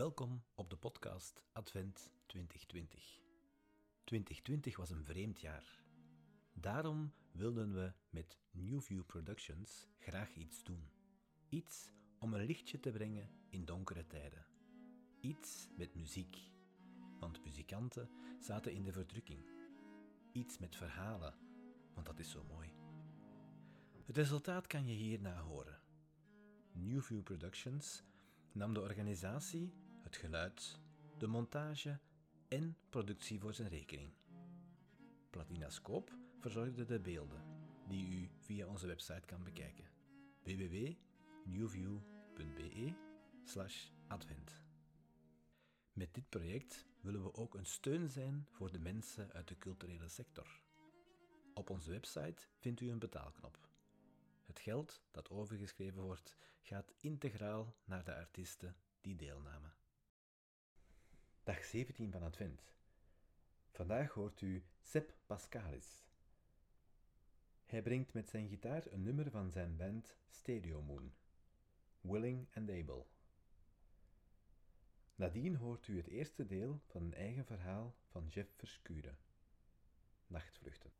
Welkom op de podcast Advent 2020. 2020 was een vreemd jaar. Daarom wilden we met Newview Productions graag iets doen. Iets om een lichtje te brengen in donkere tijden. Iets met muziek, want muzikanten zaten in de verdrukking. Iets met verhalen, want dat is zo mooi. Het resultaat kan je hierna horen. Newview Productions nam de organisatie, het geluid, de montage en productie voor zijn rekening. Platinascoop verzorgde de beelden, die u via onze website kan bekijken. www.newview.be advent. Met dit project willen we ook een steun zijn voor de mensen uit de culturele sector. Op onze website vindt u een betaalknop. Het geld dat overgeschreven wordt, gaat integraal naar de artiesten die deelnamen. Dag 17 van Advent. Vandaag hoort u Sep Pascalis. Hij brengt met zijn gitaar een nummer van zijn band Stereo Moon, Willing and Able. Nadien hoort u het eerste deel van een eigen verhaal van Jeff Verschuren, Nachtvluchten.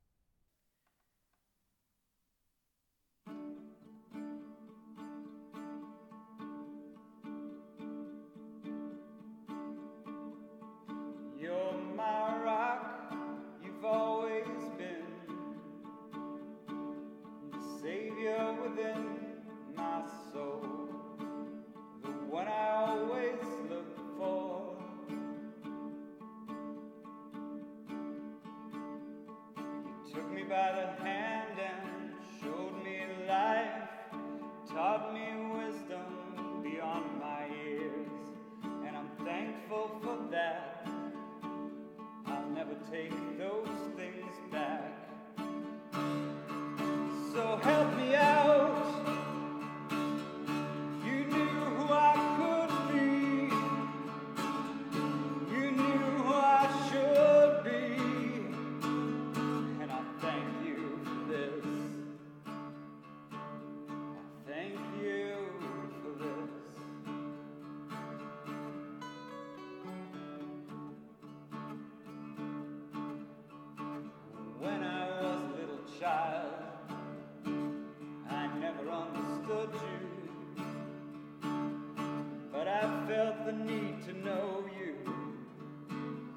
The need to know you,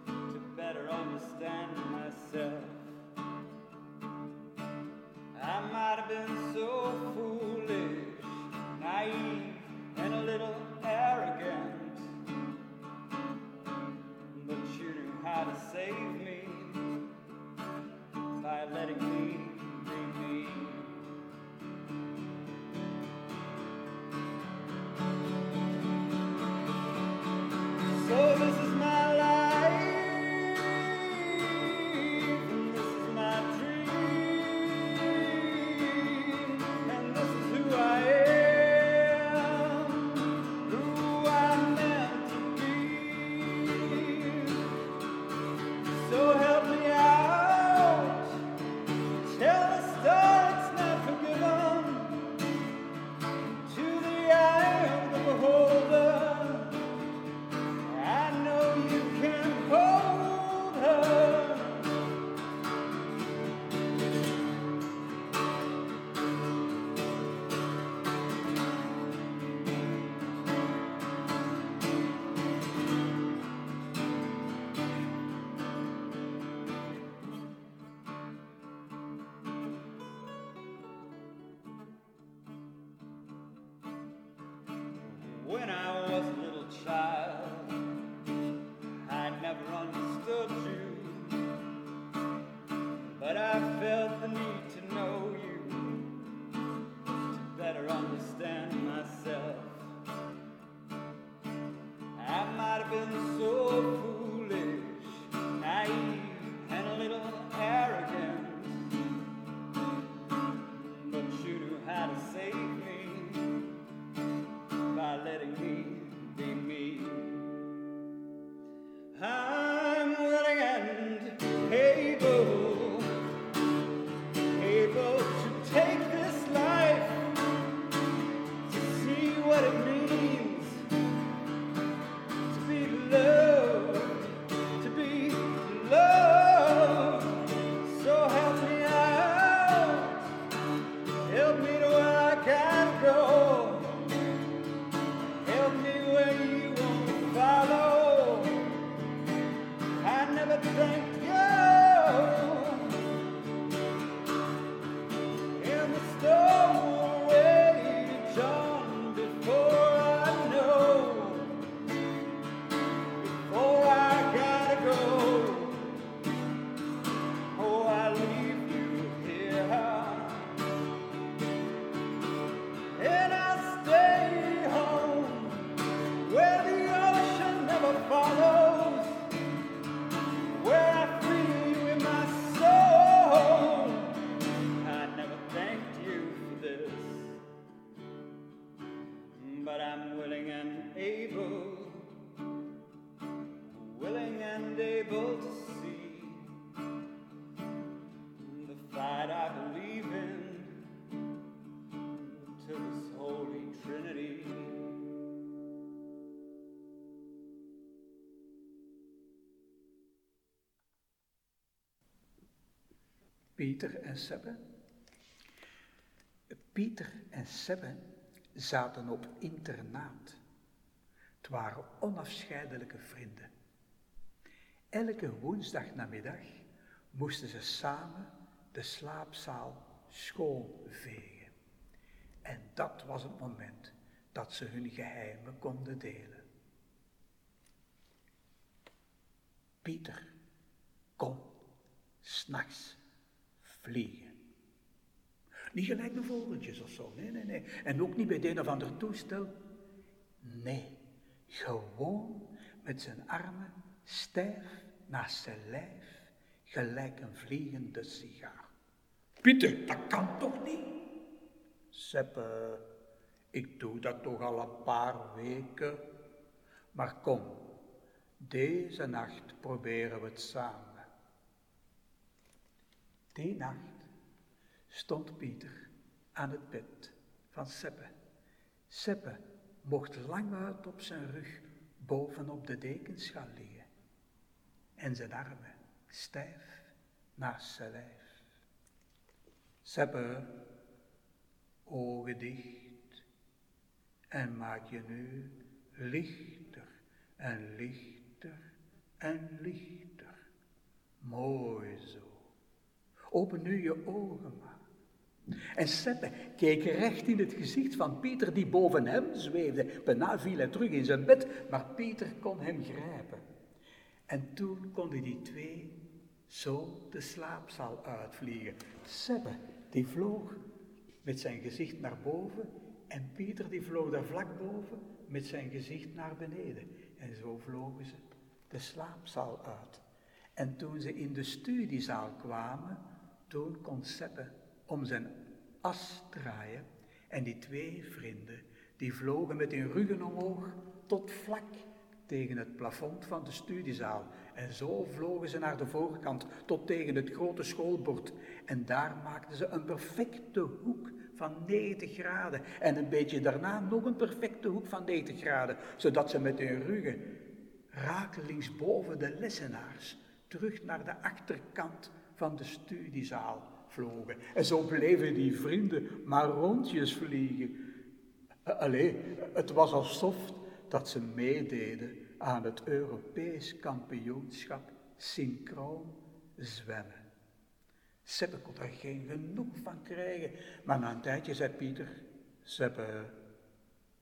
to better understand myself. I might have been so foolish, naive, and a little arrogant. But you knew how to save me buena. Pieter en Sebbe. Pieter en Sebbe zaten op internaat. Het waren onafscheidelijke vrienden. Elke woensdagnamiddag moesten ze samen de slaapzaal schoonvegen. En dat was het moment dat ze hun geheimen konden delen. Pieter kon s'nachts vliegen. Niet gelijk de vogeltjes of zo, nee, nee, nee. En ook niet bij een of ander toestel. Nee, gewoon met zijn armen stijf naast zijn lijf, gelijk een vliegende sigaar. Pieter, dat kan toch niet? Seppe, ik doe dat toch al een paar weken. Maar kom, deze nacht proberen we het samen. Die nacht stond Pieter aan het bed van Seppe. Seppe mocht lang uit op zijn rug bovenop de dekens gaan liggen en zijn armen stijf naast zijn lijf. Seppe, ogen dicht en maak je nu lichter en lichter en lichter. Mooi zo. Open nu je ogen maar. En Seppe keek recht in het gezicht van Pieter die boven hem zweefde. Bijna viel hij terug in zijn bed, maar Pieter kon hem grijpen. En toen konden die twee zo de slaapzaal uitvliegen. Seppe die vloog met zijn gezicht naar boven en Pieter die vloog daar vlak boven met zijn gezicht naar beneden. En zo vlogen ze de slaapzaal uit. En toen ze in de studiezaal kwamen, toen kon om zijn as draaien en die twee vrienden, die vlogen met hun ruggen omhoog tot vlak tegen het plafond van de studiezaal. En zo vlogen ze naar de voorkant tot tegen het grote schoolbord. En daar maakten ze een perfecte hoek van 90 graden. En een beetje daarna nog een perfecte hoek van 90 graden. Zodat ze met hun ruggen rakelings boven de lessenaars terug naar de achterkant van de studiezaal vlogen. En zo bleven die vrienden maar rondjes vliegen. Allee, het was alsof dat ze meededen aan het Europees kampioenschap synchroon zwemmen. Seppe kon er geen genoeg van krijgen, maar na een tijdje zei Pieter, Seppe,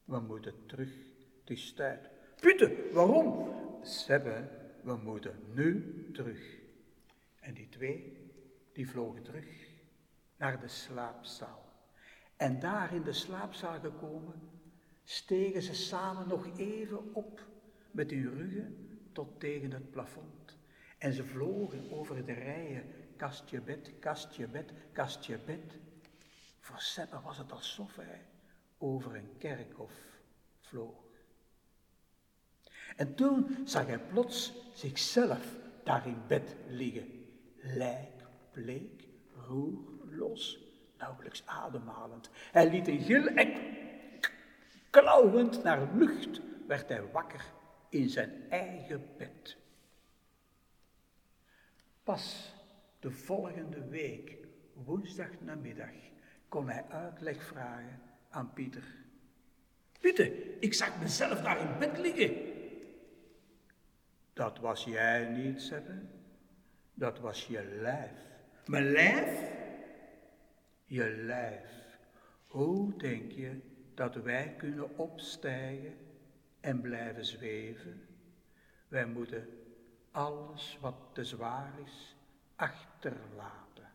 we moeten terug, het is tijd. Pieter, waarom? Seppe, we moeten nu terug. En die twee, die vlogen terug naar de slaapzaal. En daar in de slaapzaal gekomen, stegen ze samen nog even op met hun ruggen tot tegen het plafond. En ze vlogen over de rijen, kastje bed, kastje bed, kastje bed. Voor Seppe was het alsof hij over een kerkhof vloog. En toen zag hij plots zichzelf daar in bed liggen, lijkbleek, roerloos, nauwelijks ademhalend. Hij liet een gil en klauwend naar lucht werd hij wakker in zijn eigen bed. Pas de volgende week, woensdag namiddag, kon hij uitleg vragen aan Pieter. Pieter, ik zag mezelf daar in bed liggen. Dat was jij niet, Seppe. Dat was je lijf. Mijn lijf? Je lijf. Hoe denk je dat wij kunnen opstijgen en blijven zweven? Wij moeten alles wat te zwaar is achterlaten.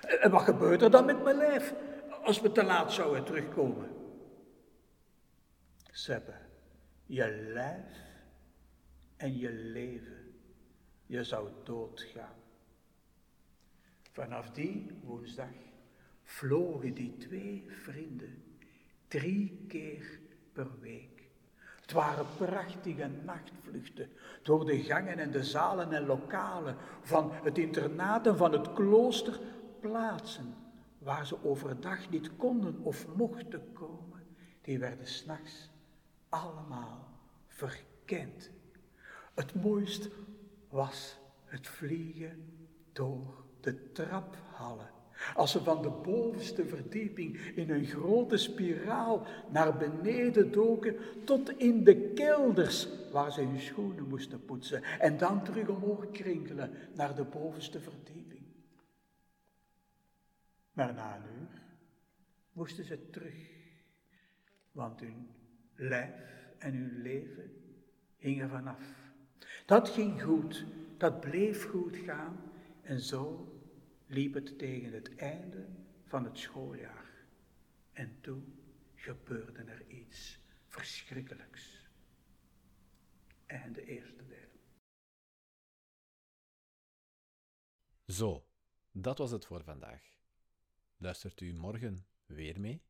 En wat gebeurt er dan met mijn lijf als we te laat zouden terugkomen? Seppe, je lijf en je leven, je zou doodgaan. Vanaf die woensdag vlogen die twee vrienden drie keer per week Het waren prachtige nachtvluchten door de gangen en de zalen en lokalen van het internaat en van het klooster, plaatsen waar ze overdag niet konden of mochten komen, die werden s'nachts allemaal verkend. Het mooist was het vliegen door de traphallen. Als ze van de bovenste verdieping in een grote spiraal naar beneden doken, tot in de kelders waar ze hun schoenen moesten poetsen en dan terug omhoog krinkelen naar de bovenste verdieping. Maar na een uur moesten ze terug, want hun lijf en hun leven hingen vanaf. Dat ging goed, dat bleef goed gaan en zo liep het tegen het einde van het schooljaar. En toen gebeurde er iets verschrikkelijks. Einde eerste deel. Zo, dat was het voor vandaag. Luistert u morgen weer mee?